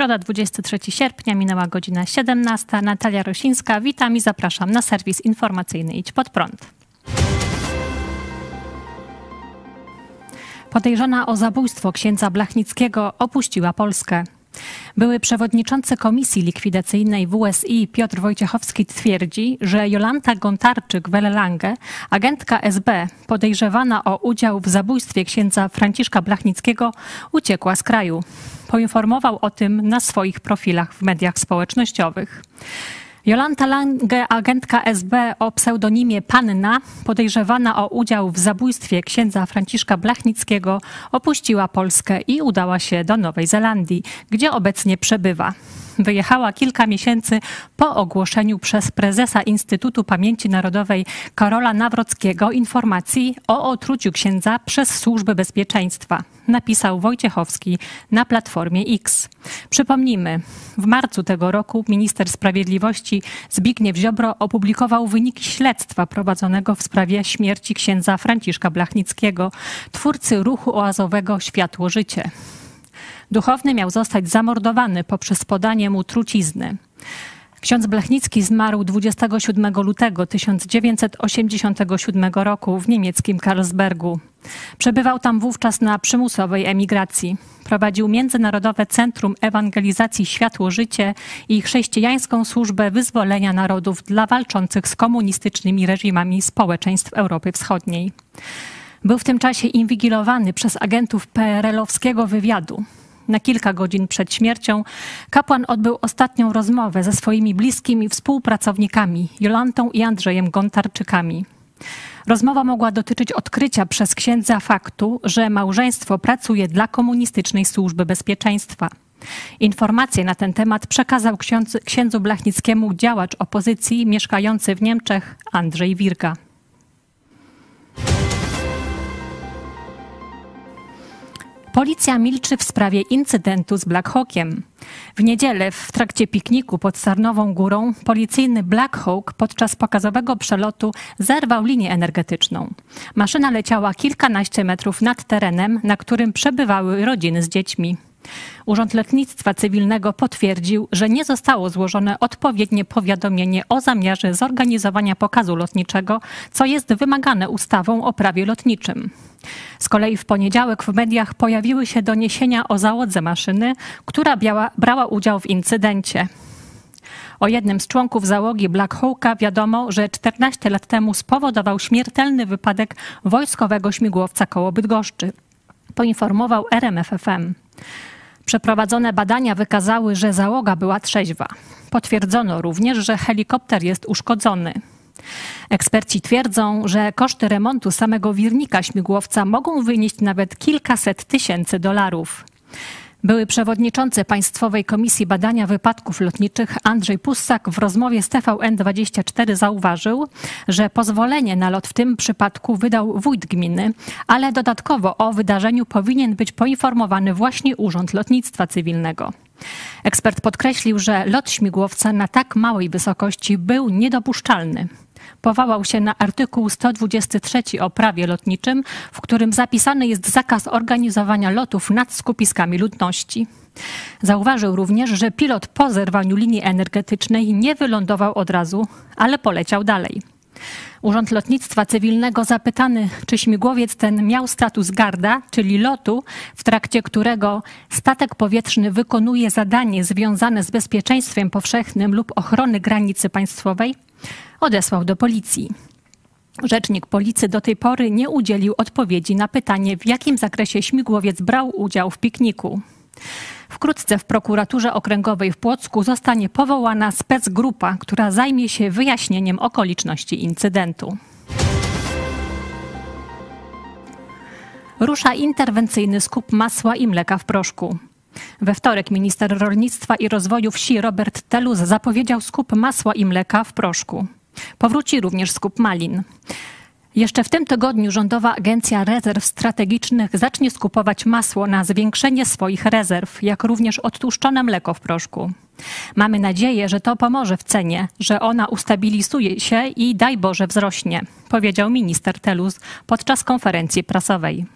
Środa, 23 sierpnia, minęła godzina 17. Natalia Rosińska, witam i zapraszam na serwis informacyjny Idź Pod Prąd. Podejrzana o zabójstwo księdza Blachnickiego opuściła Polskę. Były przewodniczący Komisji Likwidacyjnej WSI Piotr Wojciechowski twierdzi, że Jolanta Gontarczyk-Wellange, agentka SB podejrzewana o udział w zabójstwie księdza Franciszka Blachnickiego, uciekła z kraju. Poinformował o tym na swoich profilach w mediach społecznościowych. Jolanta Lange, agentka SB o pseudonimie Panna, podejrzewana o udział w zabójstwie księdza Franciszka Blachnickiego, opuściła Polskę i udała się do Nowej Zelandii, gdzie obecnie przebywa. Wyjechała kilka miesięcy po ogłoszeniu przez prezesa Instytutu Pamięci Narodowej Karola Nawrockiego informacji o otruciu księdza przez służby bezpieczeństwa napisał Wojciechowski na Platformie X. Przypomnijmy, w marcu tego roku minister sprawiedliwości Zbigniew Ziobro opublikował wyniki śledztwa prowadzonego w sprawie śmierci księdza Franciszka Blachnickiego, twórcy ruchu oazowego Światło Życie. Duchowny miał zostać zamordowany poprzez podanie mu trucizny. Ksiądz Blachnicki zmarł 27 lutego 1987 roku w niemieckim Karlsbergu. Przebywał tam wówczas na przymusowej emigracji. Prowadził Międzynarodowe Centrum Ewangelizacji Światło Życie i chrześcijańską służbę wyzwolenia narodów dla walczących z komunistycznymi reżimami społeczeństw Europy Wschodniej. Był w tym czasie inwigilowany przez agentów PRL-owskiego wywiadu. Na kilka godzin przed śmiercią kapłan odbył ostatnią rozmowę ze swoimi bliskimi współpracownikami Jolantą i Andrzejem Gontarczykami. Rozmowa mogła dotyczyć odkrycia przez księdza faktu, że małżeństwo pracuje dla komunistycznej służby bezpieczeństwa. Informacje na ten temat przekazał ksiądz, księdzu Blachnickiemu działacz opozycji mieszkający w Niemczech Andrzej Wirka. Policja milczy w sprawie incydentu z Black Hawkiem. W niedzielę w trakcie pikniku pod Sarnową Górą policyjny Black Hawk podczas pokazowego przelotu zerwał linię energetyczną. Maszyna leciała kilkanaście metrów nad terenem, na którym przebywały rodziny z dziećmi. Urząd Lotnictwa Cywilnego potwierdził, że nie zostało złożone odpowiednie powiadomienie o zamiarze zorganizowania pokazu lotniczego, co jest wymagane ustawą o prawie lotniczym. Z kolei w poniedziałek w mediach pojawiły się doniesienia o załodze maszyny, która biała, brała udział w incydencie. O jednym z członków załogi Black Hawka wiadomo, że 14 lat temu spowodował śmiertelny wypadek wojskowego śmigłowca koło Bydgoszczy. Poinformował RMFFM. Przeprowadzone badania wykazały, że załoga była trzeźwa. Potwierdzono również, że helikopter jest uszkodzony. Eksperci twierdzą, że koszty remontu samego wirnika śmigłowca mogą wynieść nawet kilkaset tysięcy dolarów. Były przewodniczący Państwowej Komisji Badania Wypadków Lotniczych Andrzej Pussak w rozmowie z TVN24 zauważył, że pozwolenie na lot w tym przypadku wydał wójt gminy, ale dodatkowo o wydarzeniu powinien być poinformowany właśnie Urząd Lotnictwa Cywilnego. Ekspert podkreślił, że lot śmigłowca na tak małej wysokości był niedopuszczalny powołał się na artykuł 123 o prawie lotniczym, w którym zapisany jest zakaz organizowania lotów nad skupiskami ludności. Zauważył również, że pilot po zerwaniu linii energetycznej nie wylądował od razu, ale poleciał dalej. Urząd Lotnictwa Cywilnego zapytany, czy śmigłowiec ten miał status garda, czyli lotu, w trakcie którego statek powietrzny wykonuje zadanie związane z bezpieczeństwem powszechnym lub ochrony granicy państwowej, odesłał do policji. Rzecznik policji do tej pory nie udzielił odpowiedzi na pytanie, w jakim zakresie śmigłowiec brał udział w pikniku. Wkrótce w prokuraturze okręgowej w Płocku zostanie powołana specgrupa, która zajmie się wyjaśnieniem okoliczności incydentu. Rusza interwencyjny skup masła i mleka w proszku. We wtorek minister rolnictwa i rozwoju wsi Robert Telus zapowiedział skup masła i mleka w proszku. Powróci również skup malin. Jeszcze w tym tygodniu Rządowa Agencja Rezerw Strategicznych zacznie skupować masło na zwiększenie swoich rezerw, jak również odtłuszczone mleko w proszku. Mamy nadzieję, że to pomoże w cenie, że ona ustabilizuje się i daj Boże wzrośnie, powiedział minister Telus podczas konferencji prasowej.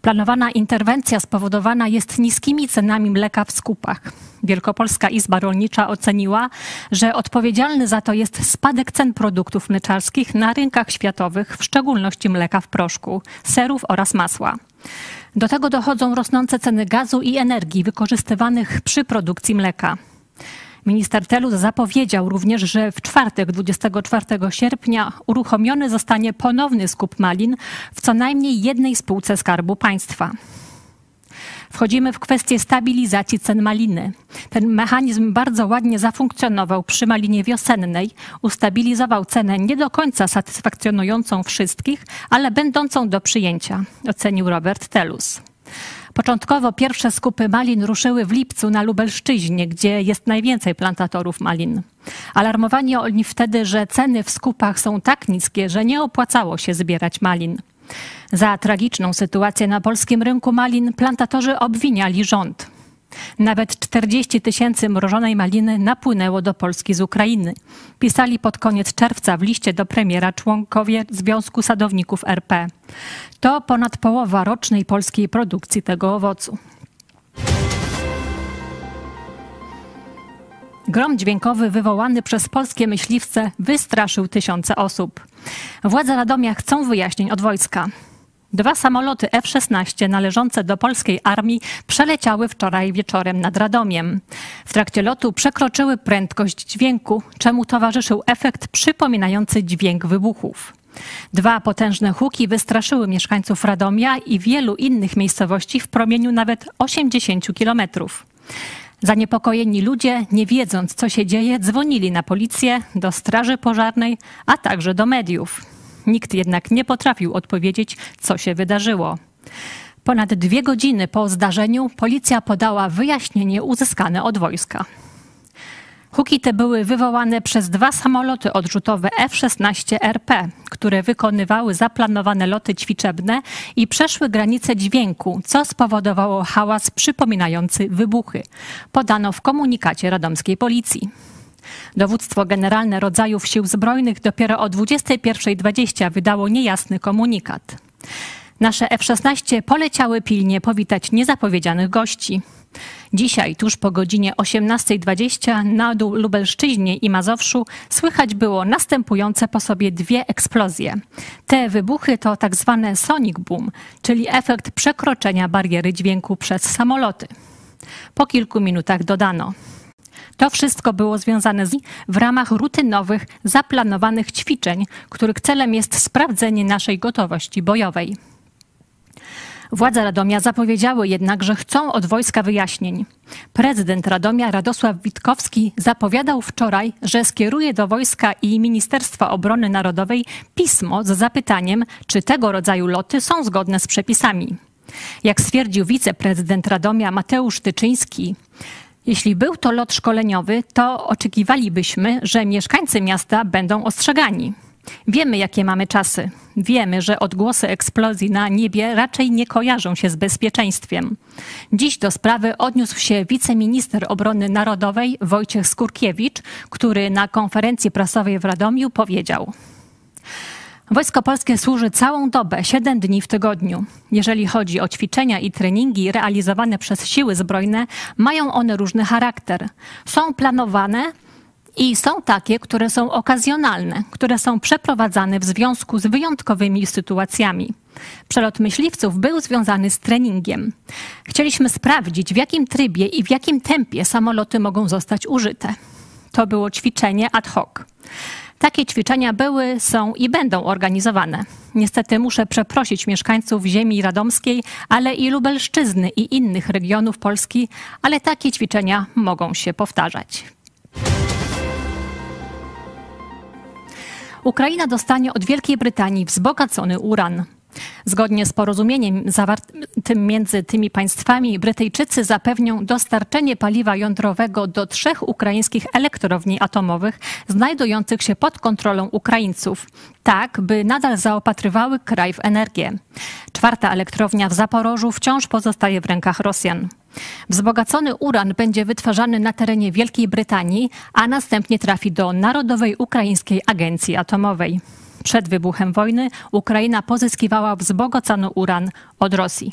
Planowana interwencja spowodowana jest niskimi cenami mleka w skupach. Wielkopolska Izba Rolnicza oceniła, że odpowiedzialny za to jest spadek cen produktów mleczarskich na rynkach światowych, w szczególności mleka w proszku, serów oraz masła. Do tego dochodzą rosnące ceny gazu i energii wykorzystywanych przy produkcji mleka. Minister Telus zapowiedział również, że w czwartek 24 sierpnia uruchomiony zostanie ponowny skup malin w co najmniej jednej spółce Skarbu Państwa. Wchodzimy w kwestię stabilizacji cen maliny. Ten mechanizm bardzo ładnie zafunkcjonował przy malinie wiosennej, ustabilizował cenę nie do końca satysfakcjonującą wszystkich, ale będącą do przyjęcia, ocenił Robert Telus. Początkowo pierwsze skupy malin ruszyły w lipcu na Lubelszczyźnie, gdzie jest najwięcej plantatorów malin. Alarmowani oni wtedy, że ceny w skupach są tak niskie, że nie opłacało się zbierać malin. Za tragiczną sytuację na polskim rynku malin plantatorzy obwiniali rząd. Nawet 40 tysięcy mrożonej maliny napłynęło do Polski z Ukrainy. Pisali pod koniec czerwca w liście do premiera członkowie Związku Sadowników RP. To ponad połowa rocznej polskiej produkcji tego owocu. Grom dźwiękowy wywołany przez polskie myśliwce wystraszył tysiące osób. Władze Radomia chcą wyjaśnień od wojska. Dwa samoloty F-16 należące do polskiej armii przeleciały wczoraj wieczorem nad Radomiem. W trakcie lotu przekroczyły prędkość dźwięku, czemu towarzyszył efekt przypominający dźwięk wybuchów. Dwa potężne huki wystraszyły mieszkańców Radomia i wielu innych miejscowości w promieniu nawet 80 kilometrów. Zaniepokojeni ludzie, nie wiedząc co się dzieje, dzwonili na policję, do straży pożarnej, a także do mediów. Nikt jednak nie potrafił odpowiedzieć, co się wydarzyło. Ponad dwie godziny po zdarzeniu policja podała wyjaśnienie uzyskane od wojska. Huki te były wywołane przez dwa samoloty odrzutowe F-16 RP, które wykonywały zaplanowane loty ćwiczebne i przeszły granicę dźwięku, co spowodowało hałas przypominający wybuchy, podano w komunikacie radomskiej policji. Dowództwo Generalne Rodzajów Sił Zbrojnych dopiero o 21.20 wydało niejasny komunikat. Nasze F-16 poleciały pilnie powitać niezapowiedzianych gości. Dzisiaj, tuż po godzinie 18.20 na dół Lubelszczyźnie i Mazowszu słychać było następujące po sobie dwie eksplozje. Te wybuchy to tak zwane sonic boom, czyli efekt przekroczenia bariery dźwięku przez samoloty. Po kilku minutach dodano. To wszystko było związane z w ramach rutynowych, zaplanowanych ćwiczeń, których celem jest sprawdzenie naszej gotowości bojowej. Władze Radomia zapowiedziały jednak, że chcą od wojska wyjaśnień. Prezydent Radomia Radosław Witkowski zapowiadał wczoraj, że skieruje do wojska i Ministerstwa Obrony Narodowej pismo z zapytaniem, czy tego rodzaju loty są zgodne z przepisami. Jak stwierdził wiceprezydent Radomia Mateusz Tyczyński, jeśli był to lot szkoleniowy, to oczekiwalibyśmy, że mieszkańcy miasta będą ostrzegani. Wiemy, jakie mamy czasy. Wiemy, że odgłosy eksplozji na niebie raczej nie kojarzą się z bezpieczeństwem. Dziś do sprawy odniósł się wiceminister obrony narodowej Wojciech Skurkiewicz, który na konferencji prasowej w Radomiu powiedział: Wojsko Polskie służy całą dobę, 7 dni w tygodniu. Jeżeli chodzi o ćwiczenia i treningi realizowane przez siły zbrojne, mają one różny charakter. Są planowane i są takie, które są okazjonalne, które są przeprowadzane w związku z wyjątkowymi sytuacjami. Przelot myśliwców był związany z treningiem. Chcieliśmy sprawdzić, w jakim trybie i w jakim tempie samoloty mogą zostać użyte. To było ćwiczenie ad hoc. Takie ćwiczenia były, są i będą organizowane. Niestety muszę przeprosić mieszkańców ziemi radomskiej, ale i Lubelszczyzny i innych regionów Polski, ale takie ćwiczenia mogą się powtarzać. Ukraina dostanie od Wielkiej Brytanii wzbogacony uran. Zgodnie z porozumieniem zawartym między tymi państwami, Brytyjczycy zapewnią dostarczenie paliwa jądrowego do trzech ukraińskich elektrowni atomowych znajdujących się pod kontrolą Ukraińców, tak by nadal zaopatrywały kraj w energię. Czwarta elektrownia w Zaporożu wciąż pozostaje w rękach Rosjan. Wzbogacony uran będzie wytwarzany na terenie Wielkiej Brytanii, a następnie trafi do Narodowej Ukraińskiej Agencji Atomowej. Przed wybuchem wojny Ukraina pozyskiwała wzbogacony uran od Rosji.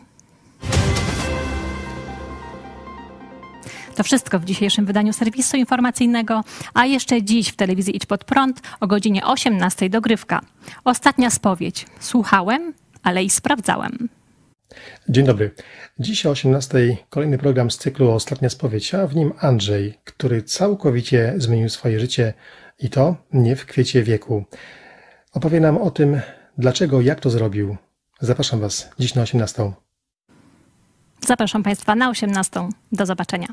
To wszystko w dzisiejszym wydaniu serwisu informacyjnego, a jeszcze dziś w telewizji Idź Pod Prąd o godzinie 18 dogrywka. Ostatnia spowiedź. Słuchałem, ale i sprawdzałem. Dzień dobry. Dziś o 18 kolejny program z cyklu Ostatnia spowiedź, a w nim Andrzej, który całkowicie zmienił swoje życie i to nie w kwiecie wieku. Opowie nam o tym, dlaczego, jak to zrobił. Zapraszam Was dziś na 18. Zapraszam Państwa na 18. Do zobaczenia.